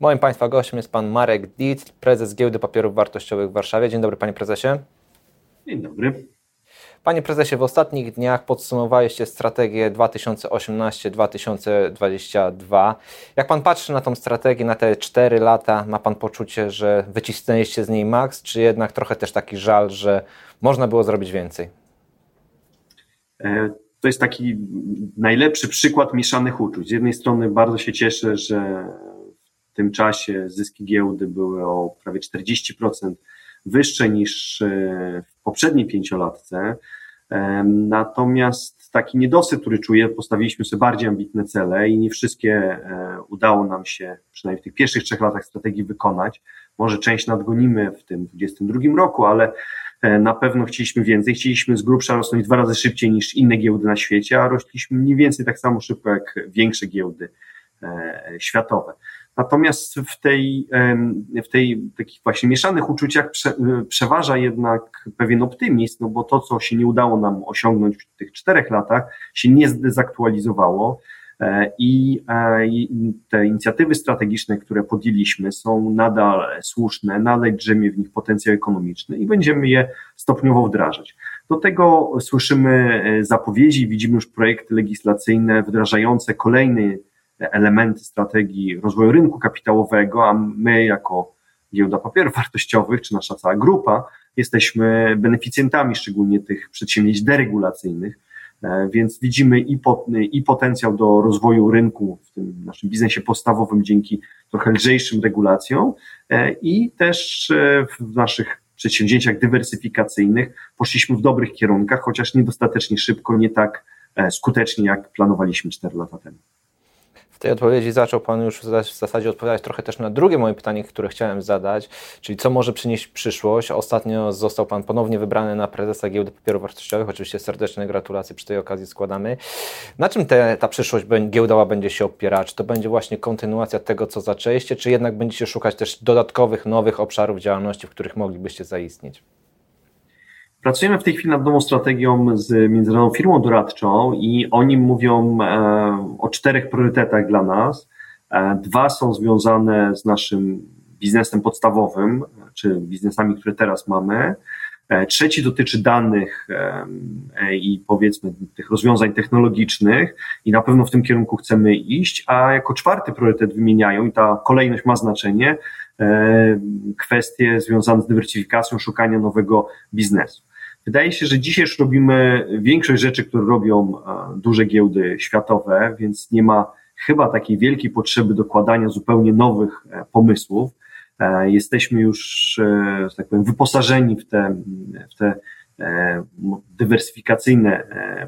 Moim Państwa gościem jest Pan Marek Dietl, prezes Giełdy Papierów Wartościowych w Warszawie. Dzień dobry Panie Prezesie. Dzień dobry. Panie Prezesie, w ostatnich dniach podsumowaliście strategię 2018-2022. Jak Pan patrzy na tą strategię, na te 4 lata, ma Pan poczucie, że wycisnęliście z niej maks, czy jednak trochę też taki żal, że można było zrobić więcej? E, to jest taki najlepszy przykład mieszanych uczuć. Z jednej strony bardzo się cieszę, że tym czasie zyski giełdy były o prawie 40% wyższe niż e, w poprzedniej pięciolatce. E, natomiast taki niedosyt, który czuję, postawiliśmy sobie bardziej ambitne cele i nie wszystkie e, udało nam się, przynajmniej w tych pierwszych trzech latach strategii wykonać. Może część nadgonimy w tym 2022 roku, ale na pewno chcieliśmy więcej. Chcieliśmy z grubsza rosnąć dwa razy szybciej niż inne giełdy na świecie, a rośliśmy mniej więcej tak samo szybko jak większe giełdy światowe. Natomiast w tej, w tej takich właśnie mieszanych uczuciach prze, przeważa jednak pewien optymizm, no bo to, co się nie udało nam osiągnąć w tych czterech latach, się nie zdezaktualizowało. E, I te inicjatywy strategiczne, które podjęliśmy, są nadal słuszne, nadal drzemie w nich potencjał ekonomiczny i będziemy je stopniowo wdrażać. Do tego słyszymy e, zapowiedzi, widzimy już projekty legislacyjne wdrażające kolejny elementy strategii rozwoju rynku kapitałowego, a my jako giełda papierów wartościowych, czy nasza cała grupa, jesteśmy beneficjentami szczególnie tych przedsięwzięć deregulacyjnych, e, więc widzimy i, i potencjał do rozwoju rynku w tym naszym biznesie podstawowym dzięki trochę lżejszym regulacjom e, i też e, w naszych przedsięwzięciach dywersyfikacyjnych poszliśmy w dobrych kierunkach, chociaż niedostatecznie szybko, nie tak skutecznie, jak planowaliśmy 4 lata temu. W tej odpowiedzi zaczął Pan już w zasadzie odpowiadać trochę też na drugie moje pytanie, które chciałem zadać, czyli co może przynieść przyszłość. Ostatnio został Pan ponownie wybrany na prezesa Giełdy Papierów Wartościowych. Oczywiście serdeczne gratulacje przy tej okazji składamy. Na czym te, ta przyszłość giełdowa będzie się opierała? Czy to będzie właśnie kontynuacja tego, co zaczęliście, czy jednak będziecie szukać też dodatkowych, nowych obszarów działalności, w których moglibyście zaistnieć? Pracujemy w tej chwili nad nową strategią z międzynarodową firmą doradczą i oni mówią e, o czterech priorytetach dla nas. E, dwa są związane z naszym biznesem podstawowym, czy biznesami, które teraz mamy. E, trzeci dotyczy danych i powiedzmy tych rozwiązań technologicznych i na pewno w tym kierunku chcemy iść, a jako czwarty priorytet wymieniają i ta kolejność ma znaczenie, kwestie związane z dywersyfikacją, szukania nowego biznesu. Wydaje się, że dzisiaj już robimy większość rzeczy, które robią e, duże giełdy światowe, więc nie ma chyba takiej wielkiej potrzeby dokładania zupełnie nowych e, pomysłów. E, jesteśmy już, że tak powiem, wyposażeni w te, w te dywersyfikacyjne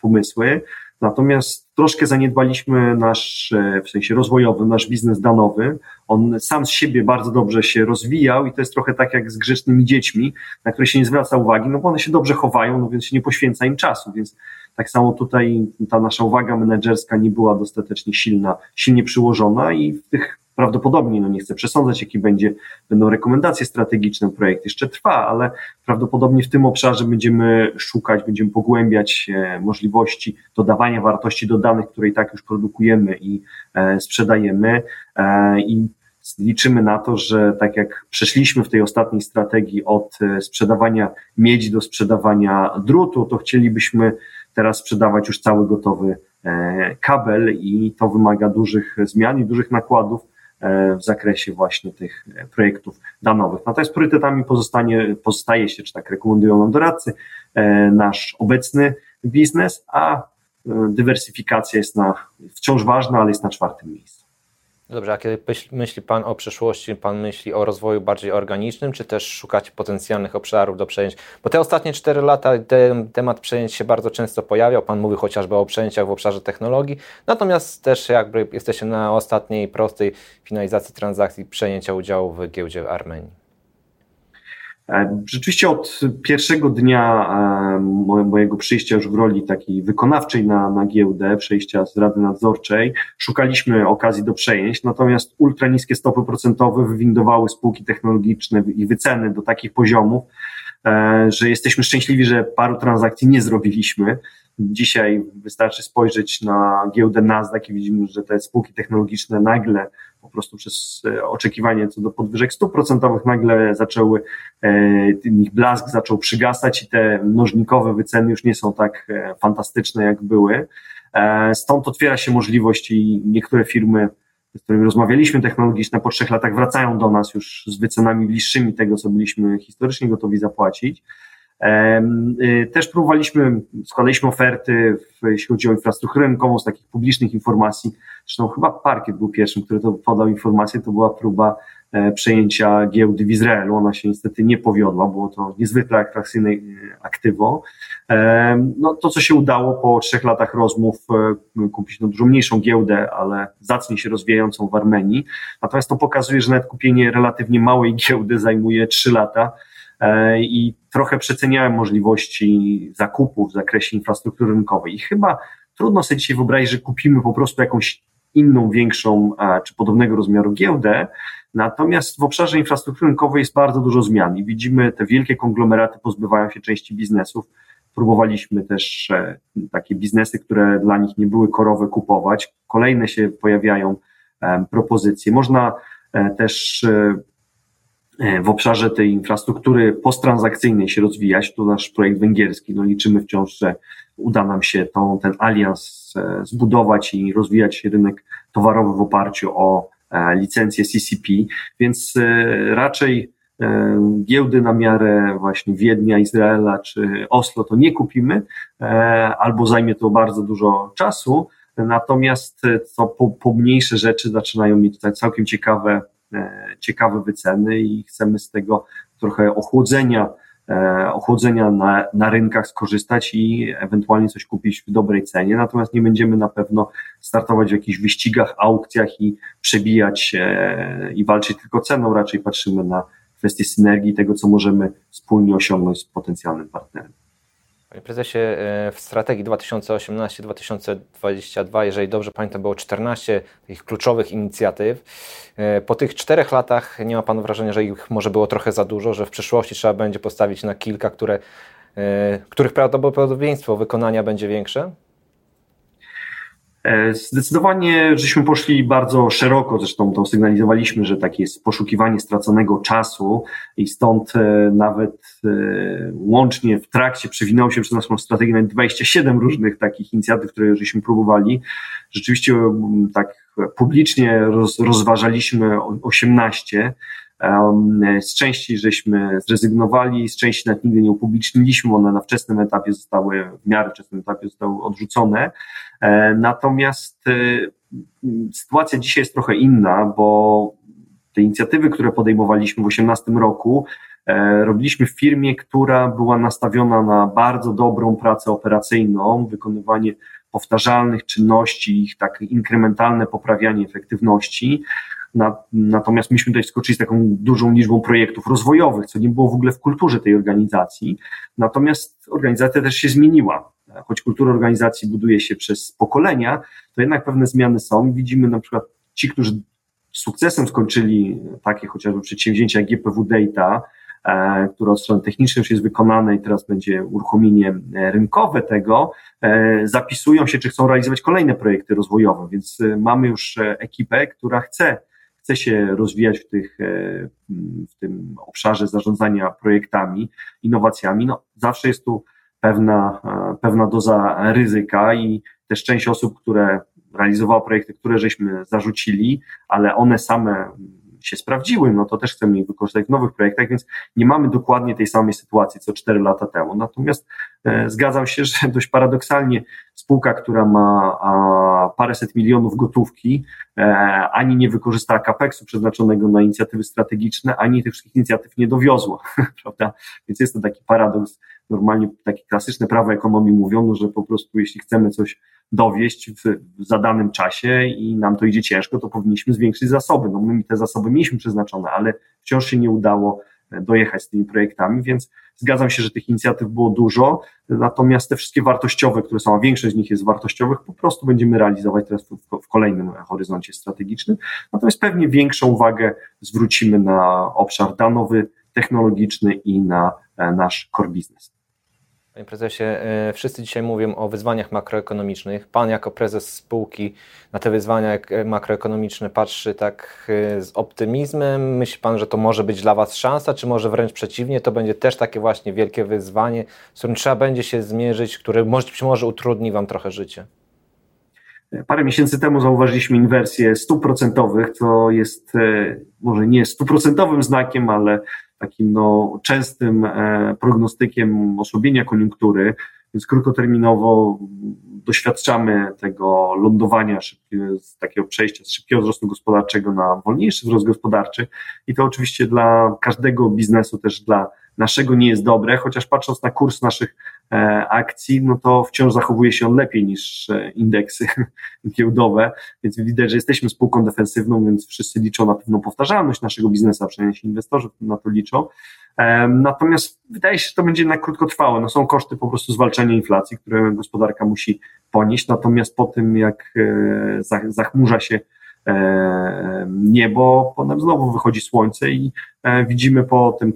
pomysły. Natomiast troszkę zaniedbaliśmy nasz, e, w sensie rozwojowym, nasz biznes danowy. On sam z siebie bardzo dobrze się rozwijał i to jest trochę tak jak z grzecznymi dziećmi, na które się nie zwraca uwagi, no bo one się dobrze chowają, no więc się nie poświęca im czasu, więc tak samo tutaj ta nasza uwaga menedżerska nie była dostatecznie silna, silnie przyłożona i w tych prawdopodobnie, no nie chcę przesądzać, jaki będzie, będą rekomendacje strategiczne, projekt jeszcze trwa, ale prawdopodobnie w tym obszarze będziemy szukać, będziemy pogłębiać możliwości dodawania wartości do danych, które i tak już produkujemy i e, sprzedajemy e, i liczymy na to, że tak jak przeszliśmy w tej ostatniej strategii od e, sprzedawania miedzi do sprzedawania drutu, to chcielibyśmy teraz sprzedawać już cały gotowy kabel i to wymaga dużych zmian i dużych nakładów, E, w zakresie właśnie tych projektów danowych. Natomiast priorytetami pozostanie, pozostaje się, czy tak rekomendują nam doradcy, e, nasz obecny biznes, a e, dywersyfikacja jest na, wciąż ważna, ale jest na czwartym miejscu. Dobrze, a kiedy myśli Pan o przyszłości, Pan myśli o rozwoju bardziej organicznym, czy też szukać potencjalnych obszarów do przejęć? Bo te ostatnie 4 lata ten temat przejęć się bardzo często pojawiał. Pan mówił chociażby o przejęciach w obszarze technologii, natomiast też jakby jesteście na ostatniej prostej finalizacji transakcji przejęcia udziału w giełdzie w Armenii. Rzeczywiście od pierwszego dnia mojego przyjścia już w roli takiej wykonawczej na, na giełdę, przejścia z Rady Nadzorczej, szukaliśmy okazji do przejęć, natomiast ultra niskie stopy procentowe wywindowały spółki technologiczne i wyceny do takich poziomów, e, że jesteśmy szczęśliwi, że paru transakcji nie zrobiliśmy. Dzisiaj wystarczy spojrzeć na giełdę Nasdaq i widzimy, że te spółki technologiczne nagle po prostu przez oczekiwanie co do podwyżek stóp procentowych nagle zaczęły, ich blask zaczął przygasać i te mnożnikowe wyceny już nie są tak fantastyczne jak były. Stąd otwiera się możliwość i niektóre firmy z którymi rozmawialiśmy technologiczne po trzech latach, wracają do nas już z wycenami bliższymi tego, co byliśmy historycznie gotowi zapłacić. Y, też próbowaliśmy, składaliśmy oferty, jeśli chodzi o infrastrukturę rynkową, z takich publicznych informacji. Zresztą chyba Parkiet był pierwszym, który to podał informację. To była próba e, przejęcia giełdy w Izraelu. Ona się niestety nie powiodła, było to niezwykle atrakcyjne e, aktywo. No, to, co się udało po trzech latach rozmów, e, kupić no, dużo mniejszą giełdę, ale zacnie się rozwijającą w Armenii. Natomiast to pokazuje, że nawet kupienie relatywnie małej giełdy zajmuje trzy lata i trochę przeceniałem możliwości zakupu w zakresie infrastruktury rynkowej. I chyba trudno sobie dzisiaj wyobrazić, że kupimy po prostu jakąś inną, większą czy podobnego rozmiaru giełdę. Natomiast w obszarze infrastruktury rynkowej jest bardzo dużo zmian i widzimy te wielkie konglomeraty pozbywają się części biznesów. Próbowaliśmy też e, takie biznesy, które dla nich nie były korowe kupować. Kolejne się pojawiają e, propozycje. Można też E, w obszarze tej infrastruktury posttransakcyjnej się rozwijać. To nasz projekt węgierski. No liczymy wciąż, że uda nam się tą, ten alians e, zbudować i rozwijać rynek towarowy w oparciu o e, licencję CCP, więc raczej giełdy na miarę właśnie Wiednia, Izraela czy Oslo to nie kupimy, albo zajmie to bardzo dużo czasu, natomiast to pomniejsze rzeczy zaczynają mieć całkiem ciekawe E, ciekawe wyceny i chcemy z tego trochę ochłodzenia, e, ochłodzenia na, na rynkach skorzystać i ewentualnie coś kupić w dobrej cenie. Natomiast nie będziemy na pewno startować w jakichś wyścigach, aukcjach i przebijać się i walczyć tylko ceną. Raczej patrzymy na kwestie synergii tego, co możemy wspólnie osiągnąć z potencjalnym partnerem. Panie prezesie, e, w strategii 2018-2022, jeżeli dobrze pamiętam, było 14 takich kluczowych inicjatyw. E, po tych czterech latach nie ma Pan wrażenia, że ich może było trochę za dużo, że w przyszłości trzeba będzie postawić na kilka, które, e, których prawdopodobieństwo wykonania będzie większe? E, zdecydowanie żeśmy poszli bardzo szeroko, zresztą to sygnalizowaliśmy, że takie jest poszukiwanie straconego czasu i stąd e, nawet e, łącznie w trakcie przewinęło się przez naszą strategię nawet 27 różnych takich inicjatyw, które żeśmy próbowali. Rzeczywiście tak publicznie roz, rozważaliśmy 18. Z części żeśmy zrezygnowali, z części nawet nigdy nie upubliczniliśmy, one na wczesnym etapie zostały, w miarę wczesnym etapie zostały odrzucone. E, natomiast e, sytuacja dzisiaj jest trochę inna, bo te inicjatywy, które podejmowaliśmy w 2018 roku, e, robiliśmy w firmie, która była nastawiona na bardzo dobrą pracę operacyjną, wykonywanie powtarzalnych czynności, ich tak inkrementalne poprawianie efektywności. Natomiast myśmy tutaj skoczyli z taką dużą liczbą projektów rozwojowych, co nie było w ogóle w kulturze tej organizacji. Natomiast organizacja też się zmieniła. Choć kultura organizacji buduje się przez pokolenia, to jednak pewne zmiany są widzimy na przykład ci, którzy sukcesem skończyli takie chociażby przedsięwzięcia jak GPW Data, e, które od strony technicznej już jest wykonane i teraz będzie uruchomienie e, rynkowe tego, e, zapisują się, czy chcą realizować kolejne projekty rozwojowe, więc mamy już ekipę, która chce chce się rozwijać w, tych, e, w tym obszarze zarządzania projektami, innowacjami, no zawsze jest tu pewna, e, pewna doza ryzyka i też część osób, które realizowało projekty, które żeśmy zarzucili, ale one same się sprawdziły, no to też chcemy ich wykorzystać w nowych projektach, więc nie mamy dokładnie tej samej sytuacji co 4 lata temu. Natomiast e, zgadzam się, że dość paradoksalnie spółka, która ma a, paręset milionów gotówki, e, ani nie wykorzystała kapeksu przeznaczonego na inicjatywy strategiczne, ani tych wszystkich inicjatyw nie dowiozła, prawda? Więc jest to taki paradoks. Normalnie takie klasyczne prawo ekonomii mówiono, że po prostu jeśli chcemy coś dowieść w, w zadanym czasie i nam to idzie ciężko, to powinniśmy zwiększyć zasoby. No my te zasoby mieliśmy przeznaczone, ale wciąż się nie udało e, dojechać z tymi projektami, więc zgadzam się, że tych inicjatyw było dużo, natomiast te wszystkie wartościowe, które są, a większość z nich jest wartościowych, po prostu będziemy realizować teraz w, kolejnym horyzoncie strategicznym. Natomiast pewnie większą uwagę zwrócimy na obszar danowy, technologiczny i na e, nasz core business. Panie prezesie, e, wszyscy dzisiaj mówią o wyzwaniach makroekonomicznych. Pan jako prezes spółki na te wyzwania e, makroekonomiczne patrzy tak e, z optymizmem. Myśli pan, że to może być dla was szansa, czy może wręcz przeciwnie, to będzie też takie właśnie wielkie wyzwanie, z którym trzeba będzie się zmierzyć, które być może utrudni wam trochę życie? Parę miesięcy temu zauważyliśmy inwersję stuprocentowych, co jest może nie stuprocentowym znakiem, ale takim no, częstym e, prognostykiem osłabienia koniunktury, więc krótkoterminowo doświadczamy tego lądowania szybkiego, z takiego przejścia z szybkiego wzrostu gospodarczego na wolniejszy wzrost gospodarczy. I to oczywiście dla każdego biznesu, też dla naszego nie jest dobre, chociaż patrząc na kurs naszych akcji, no to wciąż zachowuje się on lepiej niż e, indeksy giełdowe, więc widać, że jesteśmy spółką defensywną, więc wszyscy liczą na pewną powtarzalność naszego biznesu, a przynajmniej inwestorzy na to liczą. E, natomiast wydaje się, że to będzie jednak krótkotrwałe. No są koszty po prostu zwalczania inflacji, które gospodarka musi ponieść, natomiast po tym, jak zachmurza się niebo, potem znowu wychodzi słońce i widzimy po tym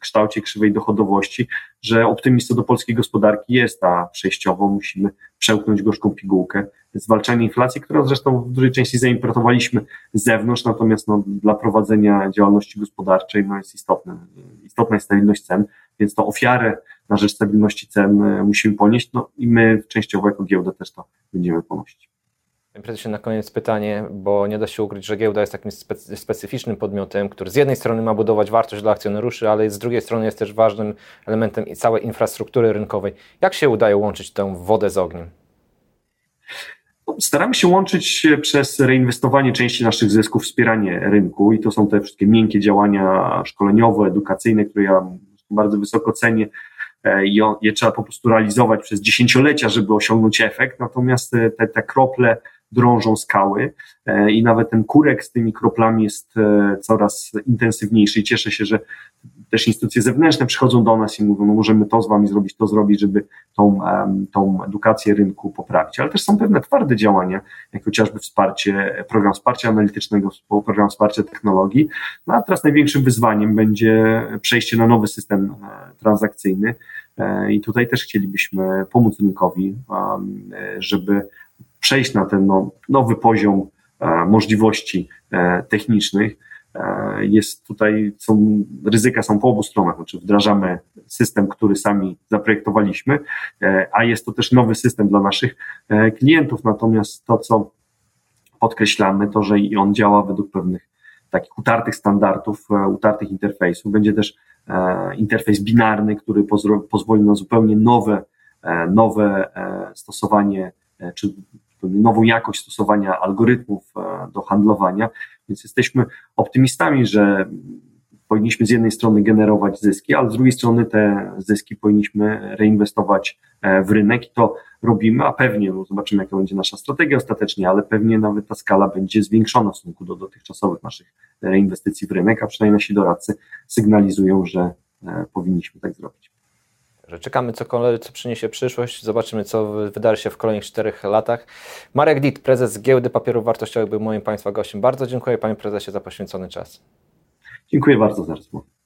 kształcie krzywej dochodowości, że optymistą do polskiej gospodarki jest, a przejściowo musimy przełknąć gorzką pigułkę. Zwalczanie inflacji, którą zresztą w dużej części zaimportowaliśmy z zewnątrz, natomiast no, dla prowadzenia działalności gospodarczej no, jest istotne, istotna jest stabilność cen, więc to ofiarę na rzecz stabilności cen e, musimy ponieść, no i my częściowo jako giełda też to będziemy ponosić. Prezesie, na koniec pytanie, bo nie da się ukryć, że giełda jest takim specyficznym podmiotem, który z jednej strony ma budować wartość dla akcjonariuszy, ale z drugiej strony jest też ważnym elementem całej infrastruktury rynkowej. Jak się udaje łączyć tę wodę z ogniem? Staramy się łączyć przez reinwestowanie części naszych zysków, wspieranie rynku i to są te wszystkie miękkie działania szkoleniowe, edukacyjne, które ja bardzo wysoko cenię e, i je trzeba po prostu realizować przez dziesięciolecia, żeby osiągnąć efekt. Natomiast te, te krople drążą skały e, i nawet ten kurek z tymi kroplami jest e, coraz intensywniejszy i cieszę się, że też instytucje zewnętrzne przychodzą do nas i mówią, no możemy to z wami zrobić, to zrobić, żeby tą, tą edukację rynku poprawić. Ale też są pewne twarde działania, jak chociażby wsparcie, program wsparcia analitycznego, program wsparcia technologii. No a teraz największym wyzwaniem będzie przejście na nowy system e, transakcyjny i tutaj też chcielibyśmy pomóc rynkowi, żeby przejść na ten no, nowy poziom e, możliwości e, technicznych. E, jest tutaj, są, ryzyka są po obu stronach, znaczy wdrażamy system, który sami zaprojektowaliśmy, a jest to też nowy system dla naszych klientów, natomiast to, co podkreślamy, to, że i on działa według pewnych takich utartych standardów, utartych interfejsów. Będzie też interfejs binarny, który pozwoli na zupełnie nowe, nowe stosowanie czy nową jakość stosowania algorytmów e, do handlowania, więc jesteśmy optymistami, że powinniśmy z jednej strony generować zyski, ale z drugiej strony te zyski powinniśmy reinwestować e, w rynek i to robimy, a pewnie, no zobaczymy jaka będzie nasza strategia ostatecznie, ale pewnie nawet ta skala będzie zwiększona w stosunku do dotychczasowych naszych reinwestycji w rynek, a przynajmniej nasi doradcy sygnalizują, że e, powinniśmy tak zrobić że czekamy, co, co przyniesie przyszłość, zobaczymy, co wydarzy się w kolejnych czterech latach. Marek Dit, prezes Giełdy Papierów Wartościowych, był moim Państwa gościem. Bardzo dziękuję Panie Prezesie za poświęcony czas. Dziękuję bardzo za rozmowę.